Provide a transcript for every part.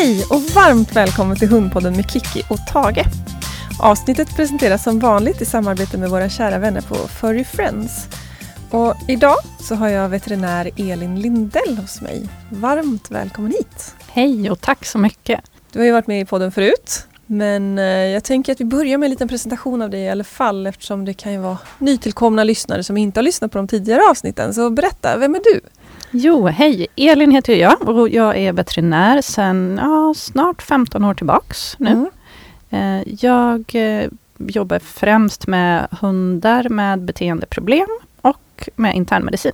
Hej och varmt välkommen till Hundpodden med Kiki och Tage. Avsnittet presenteras som vanligt i samarbete med våra kära vänner på Furry Friends. Och idag så har jag veterinär Elin Lindell hos mig. Varmt välkommen hit! Hej och tack så mycket! Du har ju varit med i podden förut, men eh, jag tänker att vi börjar med en liten presentation av dig i alla fall eftersom det kan ju vara nytillkomna lyssnare som inte har lyssnat på de tidigare avsnitten. Så berätta, vem är du? Jo, hej! Elin heter jag och jag är veterinär sedan ja, snart 15 år tillbaks nu. Mm. Eh, Jag eh, jobbar främst med hundar med beteendeproblem och med internmedicin.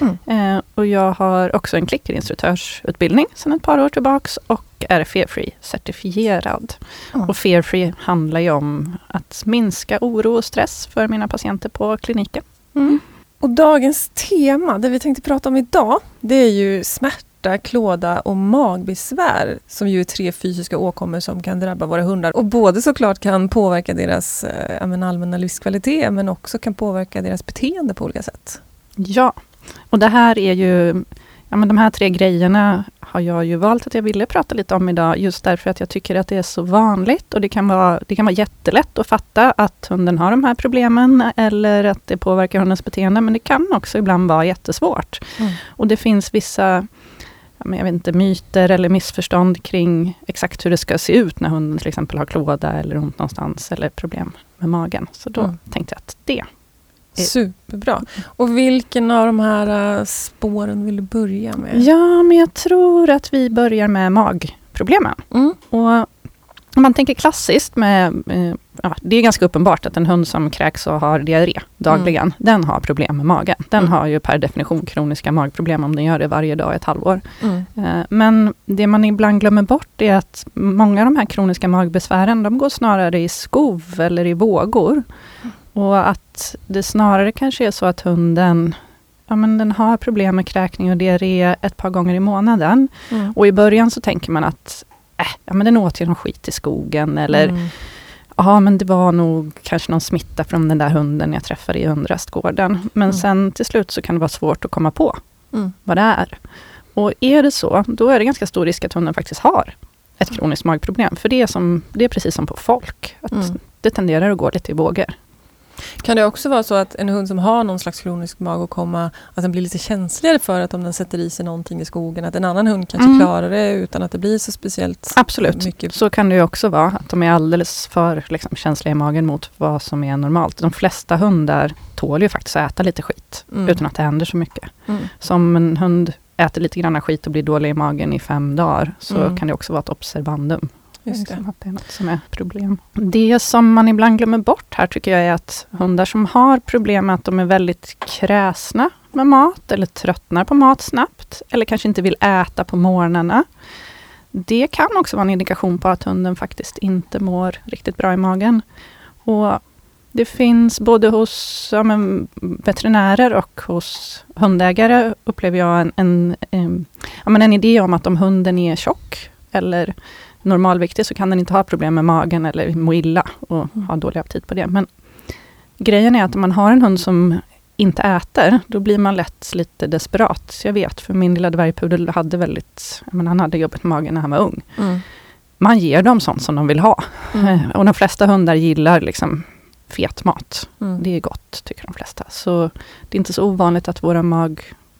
Mm. Eh, Och jag har också en klickerinstruktörsutbildning sedan ett par år tillbaks och är Fear-Free certifierad. Mm. Och Fear-Free handlar ju om att minska oro och stress för mina patienter på kliniken. Mm. Och dagens tema, det vi tänkte prata om idag, det är ju smärta, klåda och magbesvär som ju är tre fysiska åkommor som kan drabba våra hundar och både såklart kan påverka deras eh, allmänna livskvalitet men också kan påverka deras beteende på olika sätt. Ja, och det här är ju... Ja, men de här tre grejerna har jag ju valt att jag ville prata lite om idag, just därför att jag tycker att det är så vanligt och det kan vara, det kan vara jättelätt att fatta att hunden har de här problemen eller att det påverkar hundens beteende, men det kan också ibland vara jättesvårt. Mm. Och det finns vissa jag vet inte, myter eller missförstånd kring exakt hur det ska se ut när hunden till exempel har klåda eller ont någonstans eller problem med magen. Så då Mm. tänkte jag att det Superbra. Och vilken av de här eh, spåren vill du börja med? Ja, men jag tror att vi börjar med magproblemen. Mm. Och om man tänker klassiskt med, eh, ja, det är ganska uppenbart att en hund som kräks och har diarré dagligen, den har problem med magen. Den Mm. har ju per definition kroniska magproblem om den gör det varje dag i ett halvår. Mm. Eh, Men det man ibland glömmer bort är att många av de här kroniska magbesvären, de går snarare i skov eller i vågor. Och att det snarare kanske är så att hunden Ja, men den har problem med kräkning och diarré ett par gånger i månaden. Mm. Och i början så tänker man att äh, ja, men den åt ju någon skit i skogen eller Mm. ja, men det var nog kanske någon smitta från den där hunden jag träffade i hundrastgården. Men Mm. sen till slut så kan det vara svårt att komma på Mm. vad det är. Och är det så, då är det ganska stor risk att hunden faktiskt har ett kroniskt magproblem. För det är, som, det är precis som på folk, att Mm. det tenderar att gå lite i vågor. Kan det också vara så att en hund som har någon slags kronisk magåkomma, att den blir lite känsligare för att om den sätter i sig någonting i skogen, att en annan hund kanske Mm. klarar det utan att det blir så speciellt Absolut, mycket. så kan det ju också vara, att de är alldeles för liksom, känsliga i magen mot vad som är normalt. De flesta hundar tål ju faktiskt att äta lite skit, Mm. utan att det händer så mycket. Mm. Som en hund äter lite grann skit och blir dålig i magen i fem dagar, så Mm. kan det också vara ett observandum. Just det. Liksom att det är något som är problem. Det som man ibland glömmer bort här tycker jag är att hundar som har problem med att de är väldigt kräsna med mat eller tröttnar på mat snabbt eller kanske inte vill äta på morgnarna. Det kan också vara en indikation på att hunden faktiskt inte mår riktigt bra i magen. Och det finns både hos ja, men, veterinärer och hos hundägare upplever jag en, en, em, ja, men en idé om att om hunden är tjock eller normalviktig så kan den inte ha problem med magen eller må illa och Mm. ha dålig aptit på det. Men grejen är att om man har en hund som inte äter, då blir man lätt lite desperat. Jag vet, för min lilla dvärgpudel hade väldigt, menar, han hade jobbigt med magen när han var ung. Mm. Man ger dem sånt som de vill ha. Mm. Och de flesta hundar gillar liksom fet mat. Mm. Det är gott, tycker de flesta. Så det är inte så ovanligt att våra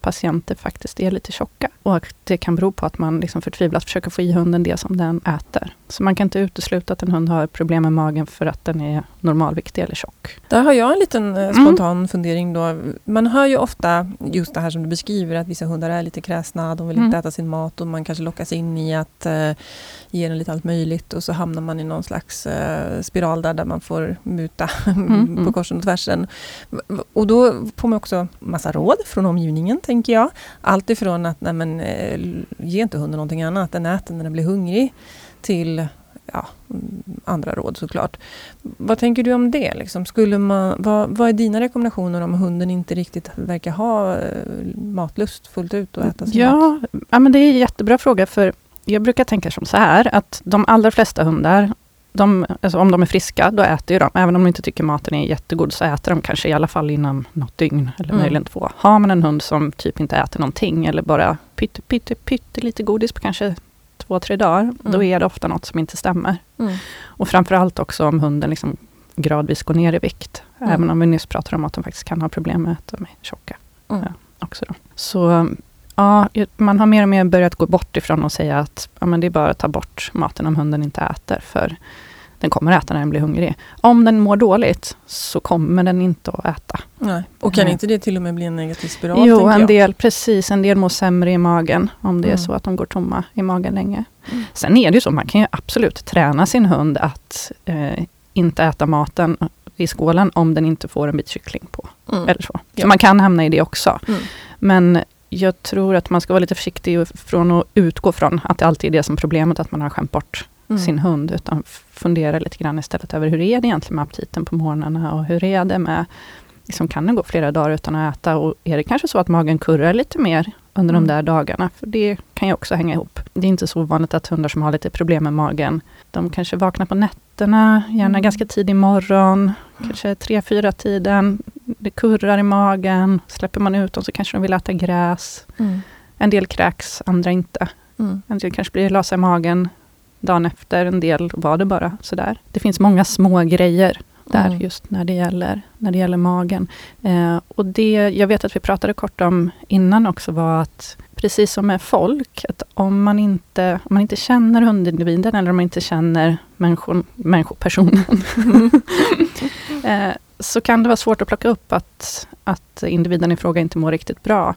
patienter faktiskt är lite tjocka. Och att det kan bero på att man liksom förtvivlat försöker få i hunden det som den äter. Så man kan inte utesluta att en hund har problem med magen för att den är normalviktig eller tjock. Där har jag en liten eh, Mm. spontan fundering då. Man hör ju ofta just det här som du beskriver att vissa hundar är lite kräsna, de vill inte Mm. äta sin mat och man kanske lockas in i att eh, ge den lite allt möjligt och så hamnar man i någon slags eh, spiral där, där man får muta Mm, på mm. korsen och tvärsen. Och då får man också massa råd från omgivningen tänker jag. Allt ifrån att nej men, eh, ge inte hunden någonting annat, den äter när den blir hungrig till ja, andra råd såklart. Vad tänker du om det? Liksom? Skulle man, vad, vad är dina rekommendationer om hunden inte riktigt verkar ha eh, matlust fullt ut och äta sin mat? Ja, ja, men det är en jättebra fråga. För jag brukar tänka som så här, att de allra flesta hundar, de, alltså om de är friska, då äter ju de. Även om de inte tycker maten är jättegod, så äter de kanske i alla fall inom något dygn, eller Mm. möjligen två. Har man en hund som typ inte äter någonting, eller bara pytte, pytte, pytte lite godis på kanske två, tre dagar, Mm. då är det ofta något som inte stämmer. Mm. Och framförallt också om hunden liksom gradvis går ner i vikt. Mm. Även om vi nyss pratade om att de faktiskt kan ha problem med att de är tjocka. Mm. Ja, också då. Så ja, man har mer och mer börjat gå bort ifrån och säga att ja, men det är bara att ta bort maten om hunden inte äter. För den kommer äta när den blir hungrig. Om den mår dåligt så kommer den inte att äta. Nej. Och kan inte det till och med bli en negativ spiral? jo, en jag? del, precis, en del mår sämre i magen om det är Mm. så att de går tomma i magen länge. Mm. Sen är det ju så, man kan ju absolut träna sin hund att eh, inte äta maten i skålen om den inte får en bit kyckling på. Mm. Eller så. Ja. så man kan hamna i det också. Mm. Men jag tror att man ska vara lite försiktig från att utgå från att det alltid är det som problemet, att man har skämt bort Mm. sin hund, utan fundera lite grann istället över hur är det egentligen med aptiten på morgnarna och hur är det med, liksom, kan det gå flera dagar utan att äta och är det kanske så att magen kurrar lite mer under Mm. de där dagarna? För det kan ju också hänga ihop. Det är inte så ovanligt att hundar som har lite problem med magen, de kanske vaknar på nätterna, gärna Mm. ganska tidig morgon, kanske tre, fyra tiden. Det kurrar i magen, släpper man ut dem så kanske de vill äta gräs. Mm. En del kräks, andra inte. Mm. En del kanske blir lösa i magen dagen efter, en del var det bara sådär. Det finns många små grejer där Mm. just när det gäller, när det gäller magen. Eh, och det jag vet att vi pratade kort om innan också var att precis som med folk, att om man inte, om man inte känner hundindividen eller om man inte känner människor, människopersonen eh, så kan det vara svårt att plocka upp att, att individen i fråga inte mår riktigt bra.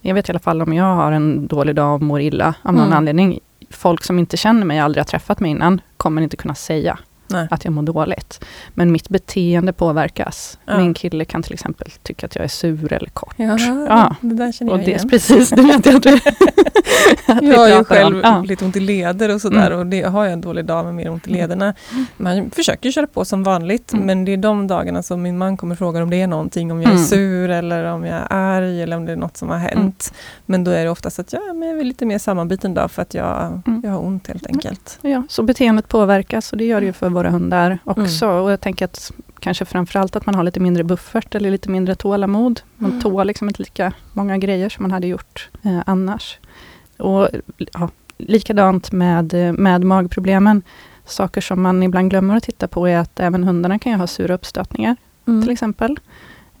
Jag vet i alla fall om jag har en dålig dag och mår illa av någon Mm. anledning. Folk som inte känner mig, aldrig har träffat mig innan, kommer inte kunna säga. Nej. att jag mår dåligt. Men mitt beteende påverkas. Ja. Min kille kan till exempel tycka att jag är sur eller kort. Ja, Ja. det där känner Och jag det, igen. precis, det vet jag att, att Jag har ju själv Ja. lite ont i leder och sådär Mm. och det har jag en dålig dag med mer ont i lederna. Man försöker köra på som vanligt Mm. men det är de dagarna som min man kommer fråga om det är någonting, om jag är Mm. sur eller om jag är arg eller om det är något som har hänt. Men då är det oftast att ja, men jag är lite mer sammanbiten dag för att jag, Mm. jag har ont helt enkelt. Ja, så beteendet påverkas och det gör det ju för våra hundar också. Mm. Och jag tänker att kanske framförallt att man har lite mindre buffert eller lite mindre tålamod. Man Mm. tål liksom inte lika många grejer som man hade gjort eh, annars. Och ja, likadant med, eh, med magproblemen. Saker som man ibland glömmer att titta på är att även hundarna kan ju ha sura uppstötningar Mm. till exempel.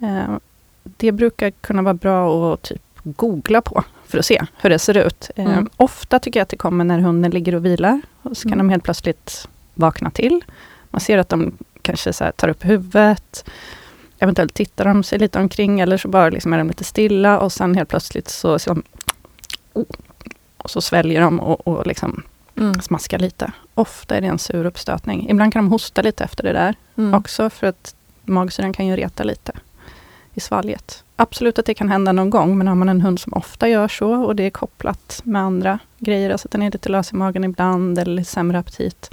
Eh, det brukar kunna vara bra att typ googla på för att se hur det ser ut. Eh, Mm. Ofta tycker jag att det kommer när hunden ligger och vilar. Och så kan Mm. de helt plötsligt vakna till. Man ser att de kanske så tar upp huvudet. Eventuellt tittar de sig lite omkring eller så bara liksom är de lite stilla och sen helt plötsligt så, så, och så sväljer de och, och liksom Mm. smaskar lite. Ofta är det en sur uppstötning. Ibland kan de hosta lite efter det där Mm. också för att magsyran kan ju reta lite i svalget. Absolut att det kan hända någon gång, men har man en hund som ofta gör så och det är kopplat med andra grejer, alltså att den är lite lös i magen ibland eller sämre aptit.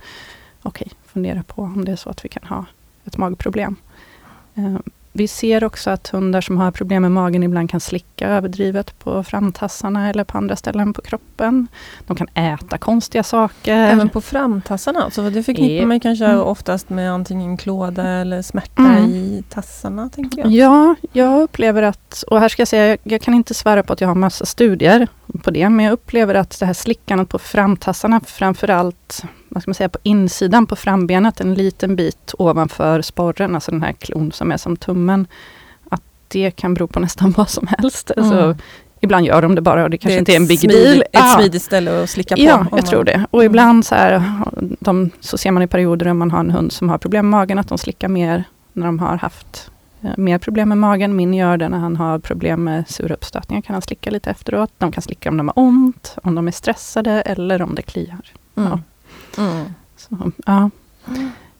Okej, fundera på om det är så att vi kan ha ett magproblem. Eh, vi ser också att hundar som har problem med magen ibland kan slicka överdrivet på framtassarna eller på andra ställen på kroppen. De kan äta konstiga saker. Även på framtassarna, alltså det förknippar Ja. man kanske Mm. oftast med antingen klåda eller smärta Mm. i tassarna, tänker jag. Ja, jag upplever att, och här ska jag säga, jag kan inte svära på att jag har massa studier på det, men jag upplever att det här slickandet på framtassarna, framförallt vad ska man säga, på insidan på frambenet, en liten bit ovanför sporren, alltså den här klon som är som tummen, att det kan bero på nästan vad som helst. Alltså, Mm. Ibland gör de det bara och det kanske är inte är en big smidigt- deal. Ett Ja. smidigt ställe att slicka på. Ja, jag tror det. Och Mm. ibland så, här, de, så ser man i perioder om man har en hund som har problem med magen, att de slickar mer när de har haft eh, mer problem med magen. Min gör det när han har problem med sura uppstötningar, kan han slicka lite efteråt. De kan slicka om de har ont, om de är stressade eller om det kliar. Mm. Mm. Så, ja.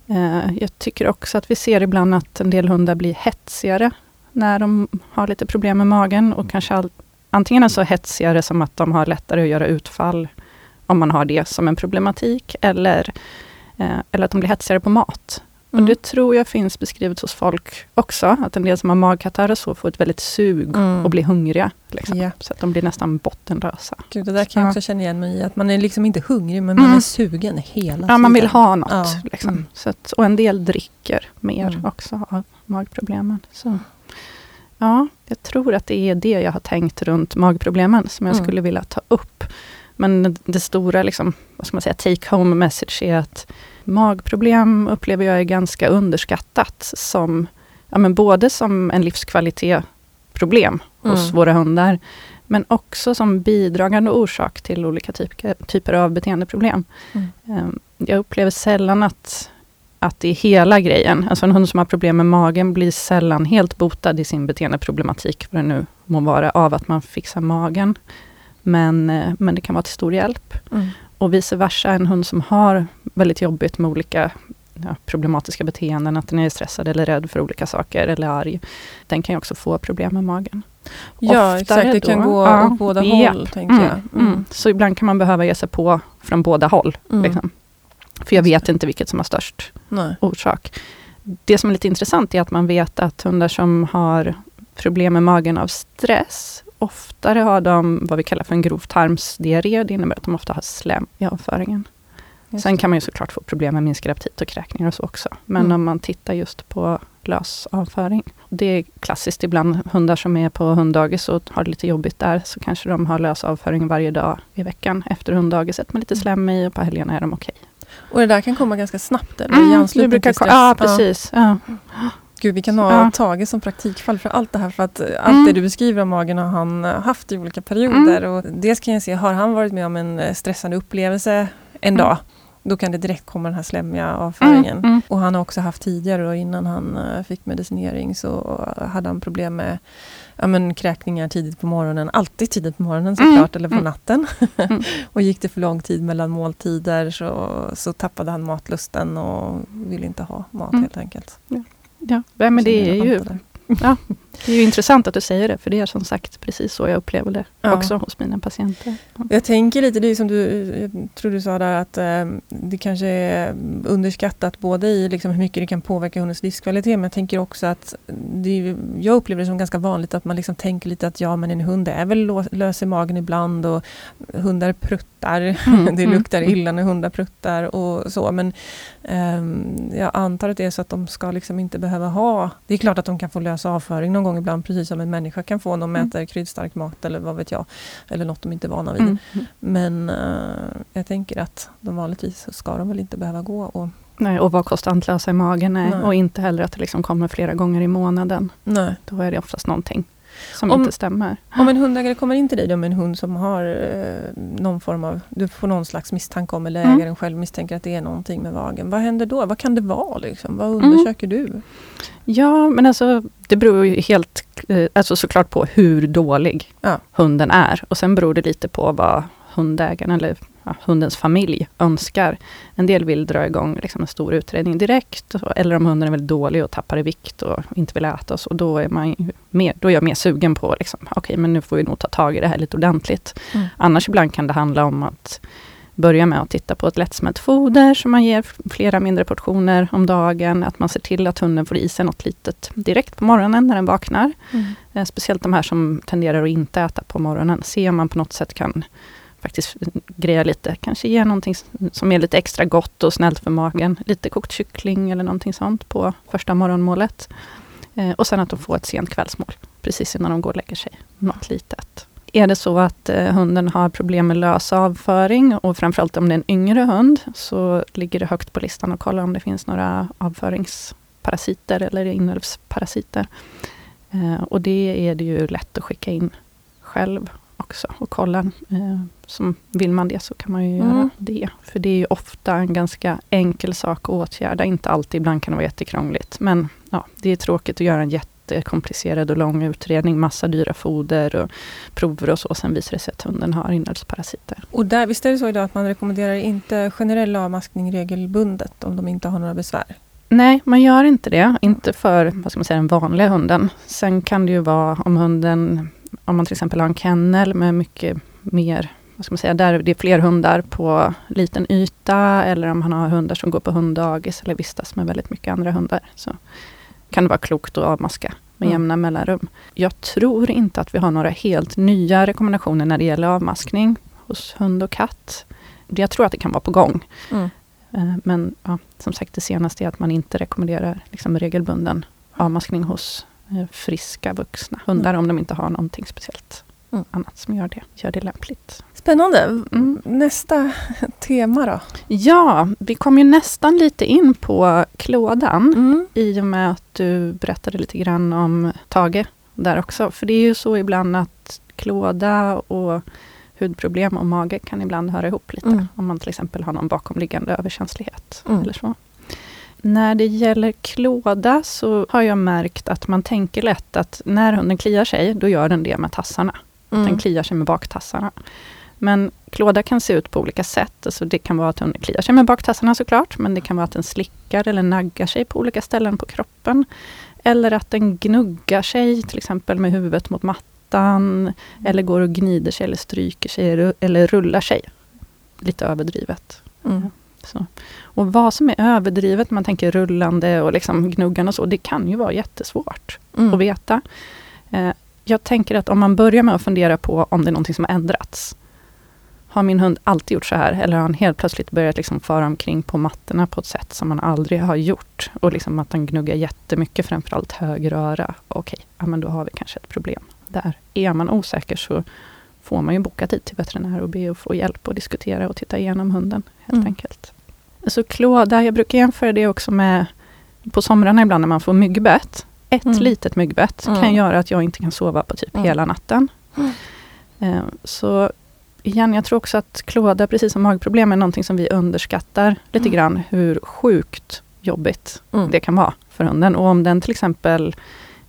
Eh, jag tycker också att vi ser ibland att en del hundar blir hetsigare när de har lite problem med magen och kanske all, antingen är så hetsigare som att de har lättare att göra utfall om man har det som en problematik eller, eh, eller att de blir hetsigare på mat. Mm. Och det tror jag finns beskrivet hos folk också, att en del som har magkatarr och så får ett väldigt sug Mm. och blir hungriga. Liksom. Ja. Så att de blir nästan bottenlösa. Gud, det där kan jag Ja. också känna igen mig i. Att man är liksom inte hungrig, men man Mm. är sugen hela tiden. Ja, man vill ha något. Ja. Liksom. Mm. Så att, och en del dricker mer Mm. också av magproblemen. Så. Ja, jag tror att det är det jag har tänkt runt magproblemen som jag Mm. skulle vilja ta upp. Men det stora, liksom, vad ska man säga, take home message är att magproblem upplever jag är ganska underskattat som, ja men både som en livskvalitetsproblem hos mm. våra hundar, men också som bidragande orsak till olika typer, typer av beteendeproblem. Mm. Ehm, jag upplever sällan att, att det är hela grejen. Alltså en hund som har problem med magen blir sällan helt botad i sin beteendeproblematik, vad det nu må vara, av att man fixar magen. Men, eh, men det kan vara till stor hjälp. Mm. Och vice versa, en hund som har väldigt jobbigt med olika ja, problematiska beteenden, att den är stressad eller rädd för olika saker eller arg. Den kan ju också få problem med magen. Ja, exakt. Det kan gå ja, åt båda ja, håll, tänker mm, jag. Mm. Mm. Så ibland kan man behöva ge sig på från båda håll. Mm. Liksom. För jag vet inte vilket som har störst Nej. orsak. Det som är lite intressant är att man vet att hundar som har problem med magen av stress, oftare har de vad vi kallar för en grov tarmsdiarré. Det innebär att de ofta har slem i avföringen. Sen kan man ju såklart få problem med minskad aptit och kräkningar och så också. Men mm. om man tittar just på lös avföring. Det är klassiskt ibland hundar som är på hunddagis och har det lite jobbigt där, så kanske de har lös avföring varje dag i veckan efter hunddagiset med lite mm. slem i och på helgerna är de okej. Okay. Och det där kan komma ganska snabbt eller? Mm, I anslutning brukar, till stress? Ja, precis. Ja. Gud, vi kan ha ja. Tage som praktikfall för allt det här. För att mm. allt det du beskriver av magen har han haft i olika perioder. Mm. Och dels kan jag se, har han varit med om en stressande upplevelse en mm. dag, då kan det direkt komma den här slemmiga avföringen. Mm, mm. Och han har också haft tidigare, då, innan han fick medicinering, så hade han problem med ja, men, kräkningar tidigt på morgonen. Alltid tidigt på morgonen såklart, mm, eller på mm. natten. Och gick det för lång tid mellan måltider så, så tappade han matlusten och ville inte ha mat helt enkelt. Ja, ja. Men det är ju... Ja, det är ju intressant att du säger det, för det är som sagt precis så jag upplever det ja. också hos mina patienter. Ja. Jag tänker lite, det är som du, jag tror du sa där, att eh, det kanske är underskattat både i liksom hur mycket det kan påverka hundens livskvalitet, men jag tänker också att det, jag upplever det som ganska vanligt att man liksom tänker lite att ja, men en hund är väl lös i magen ibland och hundar pruttar, mm, det mm, luktar mm, illa när hundar pruttar och så, men eh, jag antar att det är så att de ska liksom inte behöva ha, det är klart att de kan få lös avföring någon gång ibland, precis som en människa kan få de mm. äter kryddstark mat eller vad vet jag. Eller något de inte är vana vid. Mm. Men uh, jag tänker att de vanligtvis ska de väl inte behöva gå och Nej, och vara konstantlösa i magen. Nej. Nej. Och inte heller att det liksom kommer flera gånger i månaden. Nej. Då är det oftast någonting som om, inte stämmer. Om en hundägare kommer in till dig med en hund som har eh, någon form av, du får någon slags misstanke om, eller mm. ägaren själv misstänker att det är någonting med vagen. Vad händer då? Vad kan det vara? Liksom? Vad mm. undersöker mm. du? Ja, men alltså det beror ju helt, eh, alltså såklart på hur dålig ja. hunden är. Och sen beror det lite på vad hundägaren eller ja, hundens familj önskar. En del vill dra igång liksom en stor utredning direkt, eller om hunden är väldigt dålig och tappar i vikt och inte vill äta, så då är, man mer, då är jag mer sugen på, liksom, okej okay, men nu får vi nog ta tag i det här lite ordentligt. Mm. Annars ibland kan det handla om att börja med att titta på ett lättsmält foder, som man ger flera mindre portioner om dagen. Att man ser till att hunden får i sig något litet direkt på morgonen när den vaknar. Mm. Eh, speciellt de här som tenderar att inte äta på morgonen. Se om man på något sätt kan faktiskt greja lite, kanske ge någonting som är lite extra gott och snällt för magen. Lite kokt kyckling eller någonting sånt på första morgonmålet. Eh, och sen att de får ett sent kvällsmål, precis innan de går och lägger sig. Något litet. Är det så att eh, hunden har problem med lös avföring och framförallt om det är en yngre hund, så ligger det högt på listan att kolla om det finns några avföringsparasiter eller inälvsparasiter. Eh, och det är det ju lätt att skicka in själv också och kolla. Eh, som vill man det så kan man ju mm. göra det. För det är ju ofta en ganska enkel sak att åtgärda. Inte alltid, ibland kan det vara jättekrångligt. Men ja, det är tråkigt att göra en jättekomplicerad och lång utredning. Massa dyra foder och prover och så. Sen visar det sig att hunden har inälvsparasiter. Och där, visst är det så idag att man rekommenderar inte generell avmaskning regelbundet om de inte har några besvär? Nej, man gör inte det. Inte för vad ska man säga, den vanliga hunden. Sen kan det ju vara om hunden om man till exempel har en kennel med mycket mer, vad ska man säga, där det är fler hundar på liten yta, eller om man har hundar som går på hunddagis eller vistas med väldigt mycket andra hundar, så kan det vara klokt att avmaska med mm. jämna mellanrum. Jag tror inte att vi har några helt nya rekommendationer när det gäller avmaskning hos hund och katt. Jag tror att det kan vara på gång. Mm. Eh, men ja, som sagt, det senaste är att man inte rekommenderar liksom regelbunden avmaskning hos friska vuxna hundar mm. om de inte har någonting speciellt mm. annat som gör det, gör det lämpligt. Spännande. Mm. Nästa tema då? Ja, vi kom ju nästan lite in på klådan mm. i och med att du berättade lite grann om Tage där också. För det är ju så ibland att klåda och hudproblem och mage kan ibland höra ihop lite. Mm. Om man till exempel har någon bakomliggande överkänslighet. Mm. eller så. När det gäller klåda så har jag märkt att man tänker lätt att när hunden kliar sig, då gör den det med tassarna. Mm. Den kliar sig med baktassarna. Men klåda kan se ut på olika sätt. Alltså det kan vara att hunden kliar sig med baktassarna såklart, men det kan vara att den slickar eller naggar sig på olika ställen på kroppen. Eller att den gnuggar sig, till exempel med huvudet mot mattan, mm. eller går och gnider sig eller stryker sig eller rullar sig. Lite överdrivet. Mm. Så. Och vad som är överdrivet, man tänker rullande och liksom gnuggande och så, det kan ju vara jättesvårt mm. att veta. Eh, jag tänker att om man börjar med att fundera på om det är någonting som har ändrats. Har min hund alltid gjort så här? Eller har han helt plötsligt börjat liksom fara omkring på mattorna på ett sätt som man aldrig har gjort? Och liksom att han gnuggar jättemycket, framförallt höger öra. Okej, ja, men då har vi kanske ett problem där. Är man osäker så får man ju boka tid till veterinär och be att få hjälp och diskutera och titta igenom hunden helt mm. enkelt. Så klåda, jag brukar jämföra det också med på somrarna ibland när man får myggbett. Ett mm. litet myggbett mm. kan göra att jag inte kan sova på typ mm. hela natten. Eh, så igen, jag tror också att klåda, precis som magproblem, är någonting som vi underskattar lite mm. grann, hur sjukt jobbigt mm. det kan vara för hunden. Och om den till exempel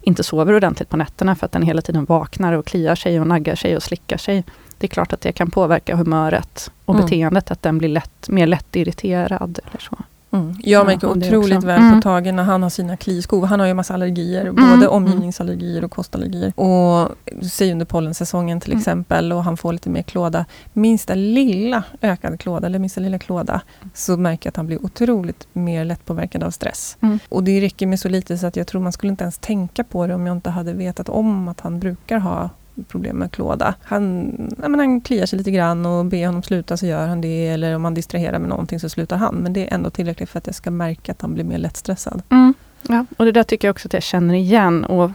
inte sover ordentligt på nätterna för att den hela tiden vaknar och kliar sig och naggar sig och slickar sig. Det är klart att det kan påverka humöret och mm. beteendet, att den blir lätt, mer lättirriterad. Eller så. Mm. Jag märker ja, otroligt väl mm. på Tage när han har sina kliskov. Han har ju massa allergier, mm. både mm. omgivningsallergier och kostallergier. Och säg under pollensäsongen till mm. exempel och han får lite mer klåda. Minsta lilla ökad klåda, eller minsta lilla klåda, så märker jag att han blir otroligt mer lättpåverkad av stress. Och det räcker med så lite så att jag tror man skulle inte ens tänka på det om jag inte hade vetat om att han brukar ha problem med klåda. Han, ja, men han kliar sig lite grann och ber honom sluta så gör han det. Eller om man distraherar med någonting så slutar han. Men det är ändå tillräckligt för att jag ska märka att han blir mer lättstressad. Mm. Ja, och det där tycker jag också att jag känner igen. Och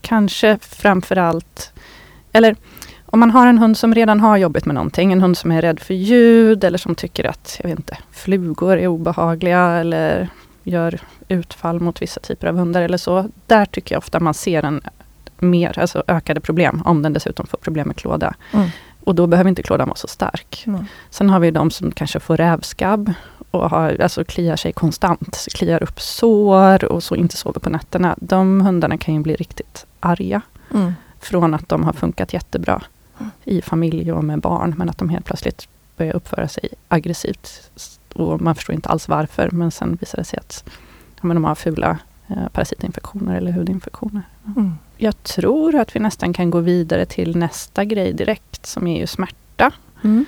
kanske framförallt, eller om man har en hund som redan har jobbigt med någonting, en hund som är rädd för ljud eller som tycker att, jag vet inte, flugor är obehagliga eller gör utfall mot vissa typer av hundar eller så. Där tycker jag ofta man ser en mer, alltså ökade problem, om den dessutom får problem med klåda. Mm. Och då behöver inte klådan vara så stark. Mm. Sen har vi de som kanske får rävskabb och har, alltså kliar sig konstant, kliar upp sår och så inte sover på nätterna. De hundarna kan ju bli riktigt arga. Mm. Från att de har funkat jättebra i familj och med barn, men att de helt plötsligt börjar uppföra sig aggressivt. Och man förstår inte alls varför, men sen visar det sig att ja, men de har fula parasitinfektioner eller hudinfektioner. Mm jag tror att vi nästan kan gå vidare till nästa grej direkt, som är ju smärta. Mm.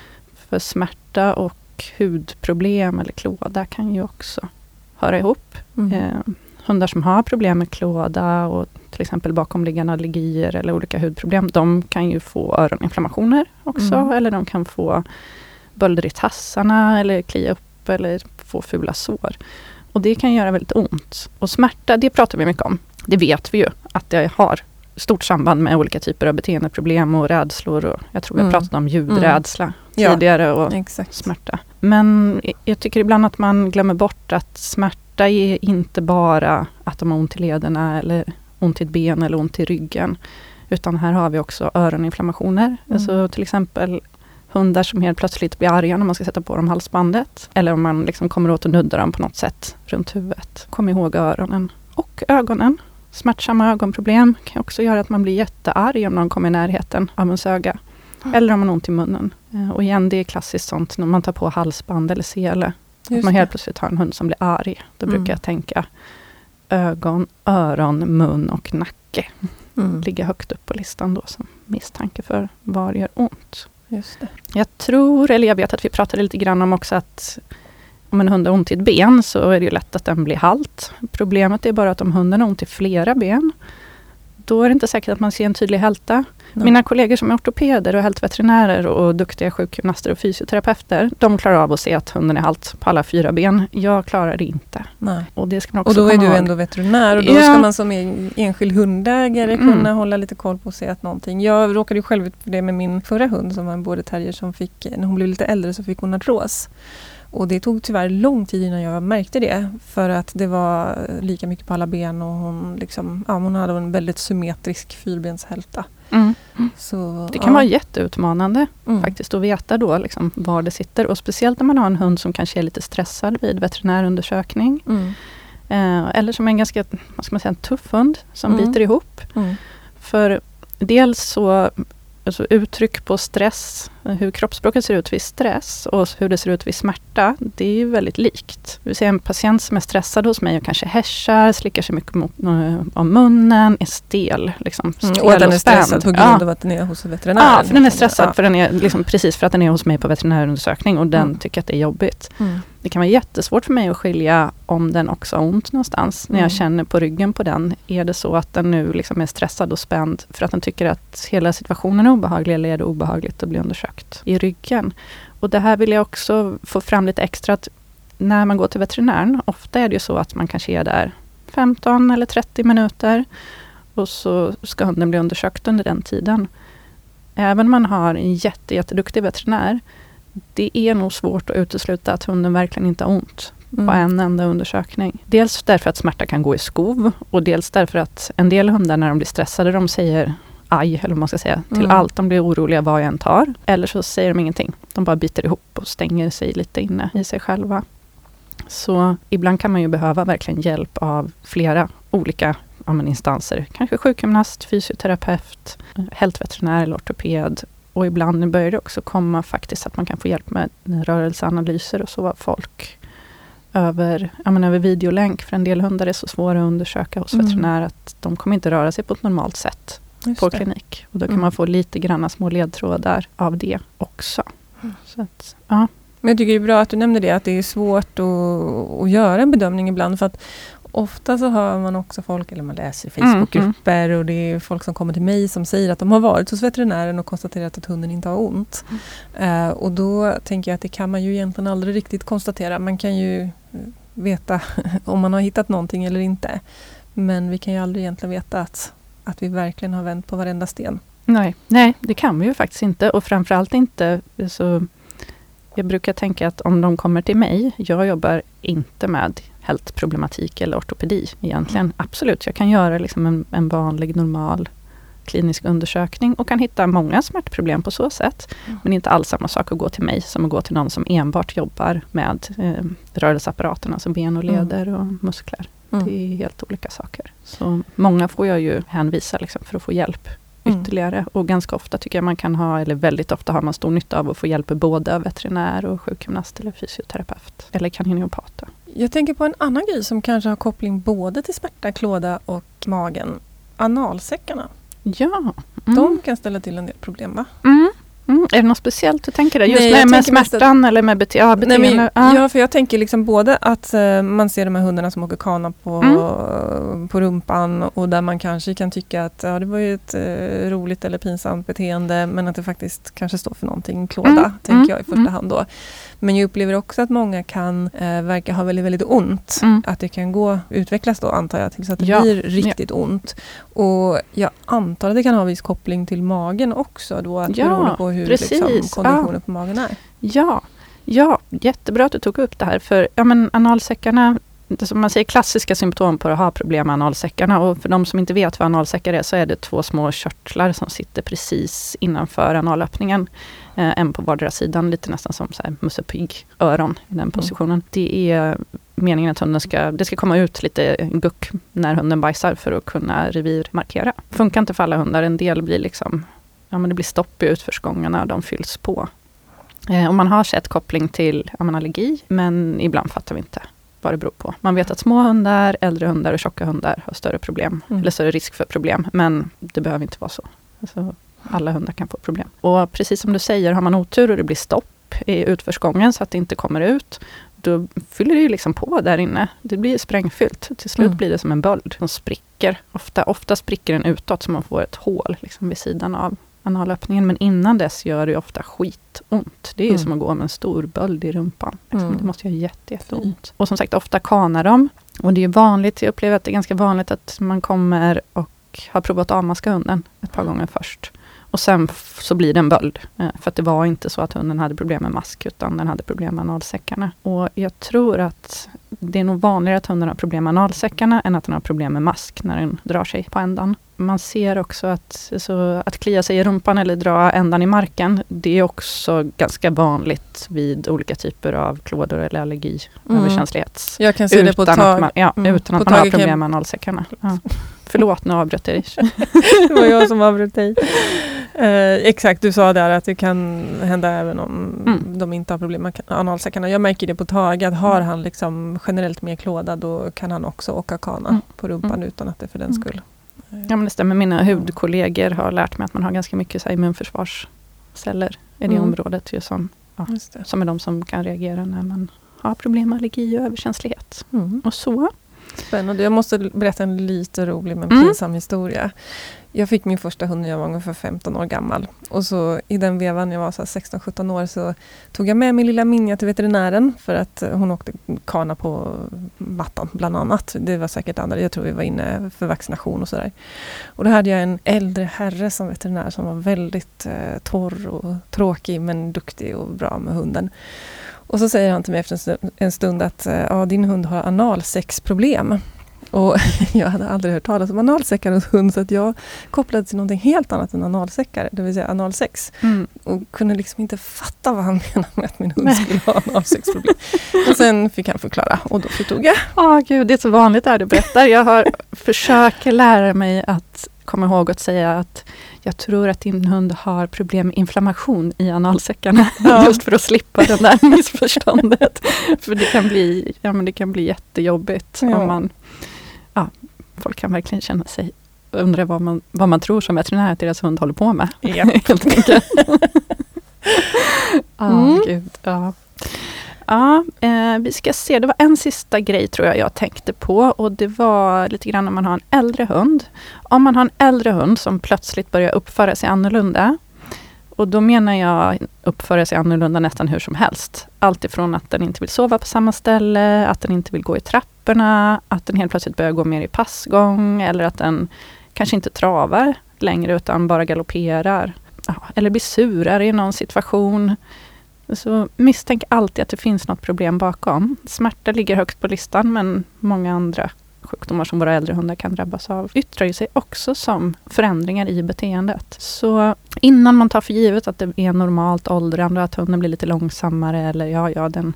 För smärta och hudproblem eller klåda kan ju också höra ihop. Mm. Eh, hundar som har problem med klåda och till exempel bakomliggande allergier eller olika hudproblem, de kan ju få öroninflammationer också, mm. eller de kan få bölder i tassarna eller klia upp eller få fula sår. Och det kan göra väldigt ont. Och smärta, det pratar vi mycket om. Det vet vi ju att det har stort samband med olika typer av beteendeproblem och rädslor. Och jag tror vi har mm. pratat om ljudrädsla mm. tidigare och Exakt. smärta. Men jag tycker ibland att man glömmer bort att smärta är inte bara att de har ont i lederna eller ont i ett ben eller ont i ryggen. Utan här har vi också öroninflammationer. Mm. Alltså till exempel hundar som helt plötsligt blir arga när man ska sätta på dem halsbandet. Eller om man liksom kommer åt att nudda dem på något sätt runt huvudet. Kom ihåg öronen. Och ögonen. Smärtsamma ögonproblem kan också göra att man blir jättearg om någon kommer i närheten av ens öga. Mm. Eller om man har ont i munnen. Eh, och igen, det är klassiskt sånt när man tar på halsband eller sele. Att man helt plötsligt har en hund som blir arg. Då mm. brukar jag tänka ögon, öron, mun och nacke. Mm. Ligger högt upp på listan då som misstanke för var gör ont. Just det. Jag tror, eller jag vet att vi pratade lite grann om också att om en hund har ont i ett ben så är det ju lätt att den blir halt. Problemet är bara att om hunden har ont i flera ben, då är det inte säkert att man ser en tydlig hälta. Nej. Mina kollegor som är ortopeder och hältveterinärer och duktiga sjukgymnaster och fysioterapeuter, de klarar av att se att hunden är halt på alla fyra ben. Jag klarar det inte. Nej. Och, det ska man också Och då är du ihåg. ändå veterinär och då Ja. ska man som en- enskild hundägare Mm. kunna hålla lite koll på och se att någonting. Jag råkade ju själv ut för det med min förra hund som var en border terrier som fick, när hon blev lite äldre så fick hon artros. Och det tog tyvärr lång tid innan jag märkte det för att det var lika mycket på alla ben och hon, liksom, ja, hon hade en väldigt symmetrisk fyrbenshälta. Mm. Så, Det kan ja. vara jätteutmanande Mm. faktiskt att veta då liksom var det sitter. Och speciellt när man har en hund som kanske är lite stressad vid veterinärundersökning. Mm. Eh, eller som är en ganska vad ska man säga, en tuff hund som Mm. biter ihop. Mm. För dels så alltså uttryck på stress, hur kroppsspråket ser ut vid stress och hur det ser ut vid smärta, det är ju väldigt likt. Vi ser en patient som är stressad hos mig och kanske häschar, slickar sig mycket mot, eh, om munnen, är stel. Liksom, Mm. stel Och att den är stressad på grund Ja. av att den är hos veterinären. Ja, för den är stressad Ja. för den är liksom precis för att den är hos mig på veterinärundersökning och den Mm. tycker att det är jobbigt. Mm. Det kan vara jättesvårt för mig att skilja om den också har ont någonstans. När jag Mm. känner på ryggen på den. Är det så att den nu liksom är stressad och spänd för att den tycker att hela situationen är obehaglig eller är det obehagligt att bli undersökt i ryggen? Och det här vill jag också få fram lite extra att när man går till veterinären, ofta är det ju så att man kanske är där 15 eller 30 minuter och så ska hunden bli undersökt under den tiden. Även om man har en jätte, jätteduktig veterinär, det är nog svårt att utesluta att hunden verkligen inte har ont på Mm. en enda undersökning. Dels därför att smärta kan gå i skov och dels därför att en del hundar när de blir stressade, de säger aj, eller vad man ska säga, till Mm. allt. De blir oroliga vad jag än tar. Eller så säger de ingenting. De bara biter ihop och stänger sig lite inne i sig själva. Så ibland kan man ju behöva verkligen hjälp av flera olika ja, men instanser. Kanske sjukgymnast, fysioterapeut, hältveterinär eller ortoped. Och ibland börjar det också komma faktiskt att man kan få hjälp med rörelseanalyser och så av folk över, ja, men över videolänk. För en del hundar är så svåra att undersöka hos Mm. veterinär att de kommer inte röra sig på ett normalt sätt Just på det. klinik. Och då kan Mm. man få lite granna små ledtrådar av det också. Mm. Så att, ja. Men jag tycker det är bra att du nämnde det, att det är svårt att, att göra en bedömning ibland. För att ofta så hör man också folk, eller man läser i Mm, Facebookgrupper och det är folk som kommer till mig som säger att de har varit hos veterinären och konstaterat att hunden inte har ont. Mm. Eh, och då tänker jag att det kan man ju egentligen aldrig riktigt konstatera. Man kan ju eh, veta om man har hittat någonting eller inte. Men vi kan ju aldrig egentligen veta att, att vi verkligen har vänt på varenda sten. Nej, nej, det kan vi ju faktiskt inte. Och framförallt inte så... Jag brukar tänka att om de kommer till mig, jag jobbar inte med hältproblematik eller ortopedi egentligen. Absolut, jag kan göra liksom en, en vanlig normal klinisk undersökning och kan hitta många smärtproblem på så sätt. Mm. Men inte alls samma sak att gå till mig som att gå till någon som enbart jobbar med eh, rörelseapparaten, alltså ben och Mm. leder och muskler. Mm. Det är helt olika saker. Så många får jag ju hänvisa liksom för att få hjälp Mm. ytterligare. Och ganska ofta tycker jag man kan ha, eller väldigt ofta har man stor nytta av att få hjälp både av veterinär och sjukgymnast eller fysioterapeut. Eller kaniniopat. Jag tänker på en annan grej som kanske har koppling både till smärta, klåda och magen. Analsäckarna. Ja. De kan ställa till en del problem va? Mm. Mm. Är det något speciellt du tänker där? Just Nej, med, med smärtan eller med bete ja, Nej, beteende? men, ja. ja, för jag tänker liksom både att eh, man ser de här hundarna som åker kana på, Mm. på rumpan och där man kanske kan tycka att ja, det var ju ett eh, roligt eller pinsamt beteende men att det faktiskt kanske står för någonting, klåda, Mm. tänker Mm. jag i första Mm. hand då. Men jag upplever också att många kan eh, verka ha väldigt, väldigt ont. Mm. Att det kan gå, utvecklas då antar jag tills att det Ja. blir riktigt ont. Och jag antar att det kan ha viss koppling till magen också då, att Ja, beroende på hur precis. liksom, konditionen på magen är. Ja, ja, jättebra att du tog upp det här. För ja, men analsäckarna, som man säger klassiska symptom på att ha problem med analsäckarna. Och för de som inte vet vad analsäckar är så är det två små körtlar som sitter precis innanför analöppningen. Eh, en på vardera sidan, lite nästan som så här Musse Pigg-öron i den positionen. Det är meningen att hunden ska, det ska komma ut lite guck när hunden bajsar för att kunna revirmarkera. Funkar inte för alla hundar, en del blir liksom Ja, men det blir stopp i utförsgångarna och de fylls på. Eh, och man har sett koppling till ja, men allergi, men ibland fattar vi inte vad det beror på. Man vet att små hundar, äldre hundar och tjocka hundar har större problem, Mm. eller större risk för problem, men det behöver inte vara så. Alltså, alla hundar kan få problem. Och precis som du säger, har man otur och det blir stopp i utförsgången så att det inte kommer ut, då fyller det ju liksom på där inne. Det blir sprängfyllt. Till slut Mm. blir det som en böld som spricker. Ofta, ofta spricker den utåt så man får ett hål liksom vid sidan av analöppningen. Men innan dess gör det ofta skitont. Det är Mm. som att gå med en stor böld i rumpan. Liksom. Mm. Det måste göra jätte, jätteont. Och som sagt, ofta kanar de. Och det är vanligt, jag upplever att det är ganska vanligt att man kommer och har provat att avmaska hunden ett par gånger först. Och sen så blir det en böld. Eh, För att det var inte så att hunden hade problem med mask, utan den hade problem med analsäckarna. Och jag tror att det är nog vanligare att hunden har problem med analsäckarna, än att den har problem med mask när den drar sig på ändan. Man ser också att, så att klia sig i rumpan eller dra ändan i marken, det är också ganska vanligt vid olika typer av klådor eller allergiöverkänslighets. Jag kan se det på Utan tag. att man, ja, Mm. utan På att man har problem med analsäckarna. Ja. Förlåt, nu avbröt jag dig. det var jag som avbröt dig. Eh, exakt, du sa där att det kan hända även om Mm. de inte har problem med analsäckarna. Jag märker det på Tage, att har han liksom generellt mer klåda då kan han också åka kana Mm. på rumpan Mm. utan att det för den Mm. skull. Ja, men det stämmer. Mina hudkollegor har lärt mig att man har ganska mycket så här, immunförsvarsceller i det Mm. området. Ju som, det. som är de som kan reagera när man har problem med allergi och överkänslighet. Mm. Och så. Spännande. Jag måste berätta en lite rolig men Mm. pinsam historia. Jag fick min första hund när jag var ungefär 15 år gammal. Och så i den vevan, jag var så här 16-17 år, så tog jag med min lilla Minja till veterinären för att hon åkte kana på mattan bland annat. Det var säkert andra, jag tror vi var inne för vaccination och sådär. Och då hade jag en äldre herre som veterinär som var väldigt eh, torr och tråkig men duktig och bra med hunden. Och så säger han till mig efter en stund, att eh, ja, din hund har analsexproblem. Och jag hade aldrig hört talas om analsäckar hos hund så att jag kopplade till någonting helt annat än analsäckar, det vill säga analsex. Mm. Och kunde liksom inte fatta vad han menade med att min hund skulle ha analsexproblem. Men sen fick han förklara och då förstod jag. Åh gud, det är så vanligt det här du berättar. Jag har försöker lära mig att komma ihåg att säga att jag tror att din hund har problem med inflammation i analsäckarna. Ja. Just för att slippa det där missförståndet. för det kan bli, ja, men det kan bli jättejobbigt. Ja. Om man, ja, folk kan verkligen känna sig undra vad man, vad man tror som veterinär att deras hund håller på med. Ja. Helt enkelt. Ja, Mm. gud. Ja. Ja, eh, vi ska se. Det var en sista grej tror jag jag tänkte på och det var lite grann om man har en äldre hund. Om man har en äldre hund som plötsligt börjar uppföra sig annorlunda. Och då menar jag uppföra sig annorlunda nästan hur som helst. Allt ifrån att den inte vill sova på samma ställe, att den inte vill gå i trapporna, att den helt plötsligt börjar gå mer i passgång eller att den kanske inte travar längre utan bara galopperar. Ja, eller blir surare i någon situation. Så misstänk alltid att det finns något problem bakom. Smärta ligger högst på listan men många andra sjukdomar som våra äldre hundar kan drabbas av yttrar ju sig också som förändringar i beteendet. Så innan man tar för givet att det är normalt åldrande och att hunden blir lite långsammare eller ja, ja, den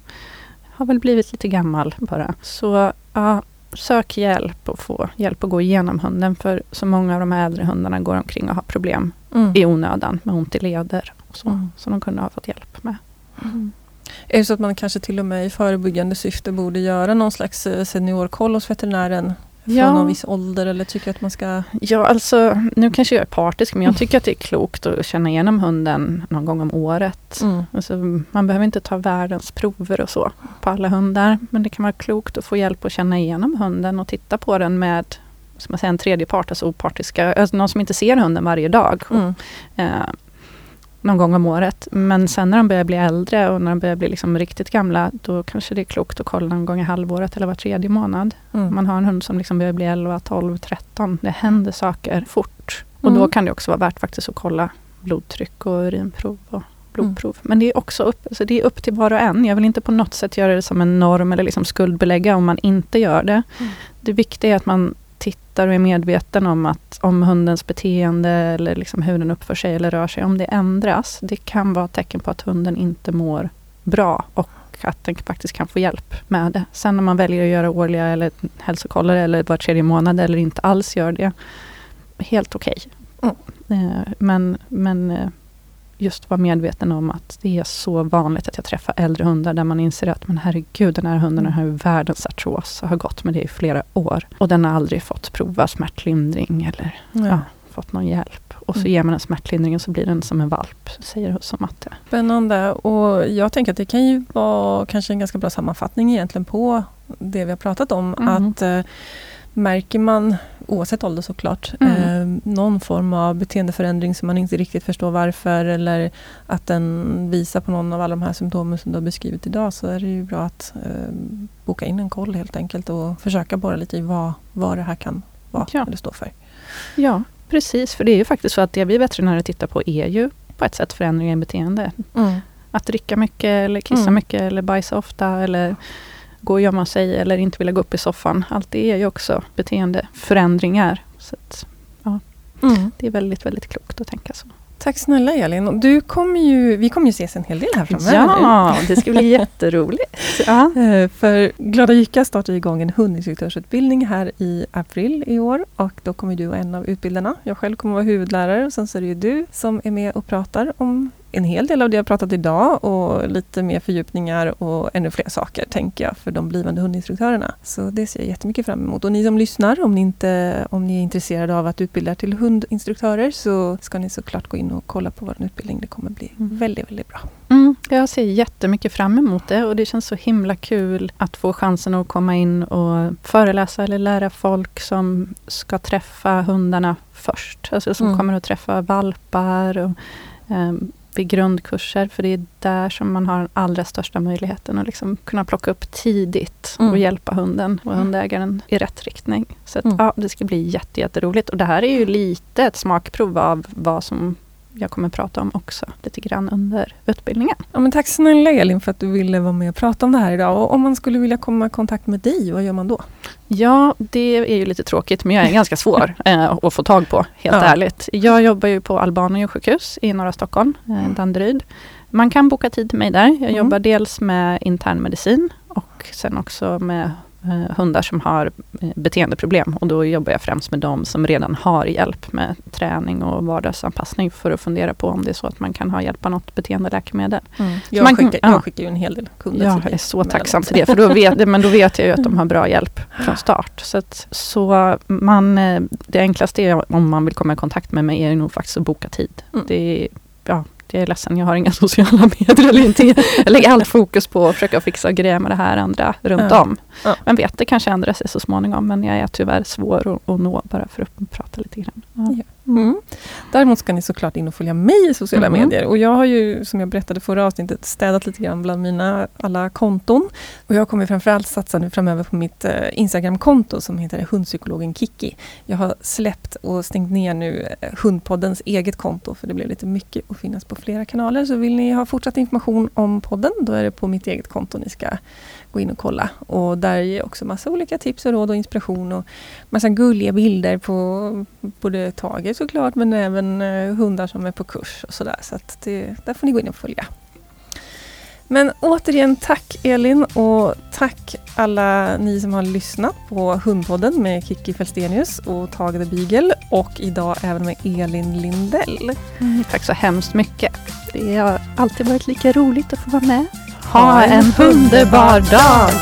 har väl blivit lite gammal bara. Så ja, sök hjälp och få hjälp att gå igenom hunden för så många av de här äldre hundarna går omkring och har problem Mm. i onödan med ont i leder. Och så, Mm. så de kunde ha fått hjälp med. Är det så att man kanske till och med i förebyggande syfte borde göra någon slags eh, seniorkoll hos veterinären från Ja. någon viss ålder eller tycker att man ska... Ja, alltså nu kanske jag är partisk, men jag tycker att det är klokt att känna igenom hunden någon gång om året. Mm. Alltså, man behöver inte ta världens prover och så på alla hundar, men det kan vara klokt att få hjälp att känna igenom hunden och titta på den med som man säger, en tredje part, alltså opartiska, alltså någon som inte ser hunden varje dag. Mm. Eh, någon gång om året. Men sen när de börjar bli äldre och när de börjar bli liksom riktigt gamla, då kanske det är klokt att kolla någon gång i halvåret eller var tredje månad. Mm. Man har en hund som liksom börjar bli 11, 12, 13. Det händer saker fort. Och Mm. då kan det också vara värt faktiskt att kolla blodtryck och urinprov och blodprov. Mm. Men det är också upp, alltså det är upp till var och en. Jag vill inte på något sätt göra det som en norm eller liksom skuldbelägga om man inte gör det. Mm. Det viktiga är att man tittar och är medveten om att om hundens beteende eller liksom hur den uppför sig eller rör sig, om det ändras, det kan vara ett tecken på att hunden inte mår bra och att den faktiskt kan få hjälp med det. Sen om man väljer att göra årliga eller hälsokoller eller var tredje månad eller inte alls gör det, helt okej. Mm. Eh, Men, men eh, just vara medveten om att det är så vanligt att jag träffar äldre hundar där man inser att men herregud, den här hunden har ju världens artros och har gått med det i flera år. Och den har aldrig fått prova smärtlindring eller Ja. ja, fått någon hjälp. och så Mm. ger man en smärtlindring och så blir den som en valp, säger som matte. Spännande. Och jag tänker att det kan ju vara kanske en ganska bra sammanfattning egentligen på det vi har pratat om. Mm. Att eh, märker man, oavsett ålder såklart, Mm. eh, någon form av beteendeförändring som man inte riktigt förstår varför eller att den visar på någon av alla de här symptomen som du har beskrivit idag så är det ju bra att eh, boka in en koll helt enkelt och försöka borra lite i vad, vad det här kan vara Ja. eller stå för. Ja, precis. För det är ju faktiskt så att det vi veterinärer tittar på är ju på ett sätt förändringar i beteende. Att dricka mycket eller kissa Mm. mycket eller bajsa ofta eller gå och gömma sig eller inte vilja gå upp i soffan. Allt det är ju också beteendeförändringar. Så att Mm. det är väldigt, väldigt klokt att tänka så. Tack snälla Elin. Du kommer ju, vi kommer ju ses en hel del här framöver. Ja, det ska bli jätteroligt. Ja. Eh, För Glada Jycka startar igång en hundinstruktörsutbildning här i april i år och då kommer du vara en av utbildarna. Jag själv kommer vara huvudlärare och sen så är det ju du som är med och pratar om en hel del av det jag pratat idag och lite mer fördjupningar och ännu fler saker tänker jag för de blivande hundinstruktörerna. Så det ser jag jättemycket fram emot. Och ni som lyssnar, om ni, inte, om ni är intresserade av att utbilda till hundinstruktörer så ska ni såklart gå in och kolla på vår utbildning. Det kommer bli Mm. väldigt, väldigt bra. Mm, jag ser jättemycket fram emot det och det känns så himla kul att få chansen att komma in och föreläsa eller lära folk som ska träffa hundarna först. Alltså som Mm. kommer att träffa valpar och um, vid grundkurser. För det är där som man har den allra största möjligheten att liksom kunna plocka upp tidigt Mm. och hjälpa hunden och Mm. hundägaren i rätt riktning. Så att, Mm. ja, det ska bli jätte, jätteroligt. Och det här är ju lite ett smakprov av vad som jag kommer prata om också lite grann under utbildningen. Ja, men tack snälla Elin för att du ville vara med och prata om det här idag. Och om man skulle vilja komma i kontakt med dig, vad gör man då? Ja, det är ju lite tråkigt men jag är ganska svår eh, att få tag på, helt Ja. ärligt. Jag jobbar ju på Albanien sjukhus i norra Stockholm, eh, Danderyd. Man kan boka tid till mig där. Jag Mm. jobbar dels med internmedicin och sen också med hundar som har eh, beteendeproblem. Och då jobbar jag främst med de som redan har hjälp med träning och vardagsanpassning för att fundera på om det är så att man kan ha hjälp av något beteendeläkemedel. Jag, man- skickar, ja. jag skickar ju en hel del kunder Jag till dig är så tacksam för det, för då vet, men då vet jag ju att de har bra hjälp från start. Så, att, så man, eh, det enklaste är, om man vill komma i kontakt med mig är nog faktiskt att boka tid. Mm. Det är, ja, jag är ledsen, jag har inga sociala medier eller inte. Jag lägger allt fokus på att försöka fixa och greja med det här andra runt Ja. om. Ja. Men vet, det kanske ändrar sig så småningom, men jag är tyvärr svår att, att nå bara för att prata lite grann. Ja. Mm. Däremot ska ni såklart in och följa mig i sociala Mm. medier. Och jag har ju, som jag berättade förra avsnittet, städat lite grann bland mina alla konton. Och jag kommer framförallt satsa nu framöver på mitt eh, Instagramkonto som heter Hundpsykologen Kiki. Jag har släppt och stängt ner nu eh, Hundpoddens eget konto för det blev lite mycket att finnas på flera kanaler. Så vill ni ha fortsatt information om podden, då är det på mitt eget konto ni ska gå in och kolla. Och där jag också massa olika tips och råd och inspiration och massa gulliga bilder på både Tage såklart men även eh, hundar som är på kurs och sådär. Så att det, där får ni gå in och följa. Men återigen tack Elin och tack alla ni som har lyssnat på Hundpodden med Kiki Felstenius och Tage the Beagle och idag även med Elin Lindell. Mm, tack så hemskt mycket. Det har alltid varit lika roligt att få vara med. Ha en underbar dag!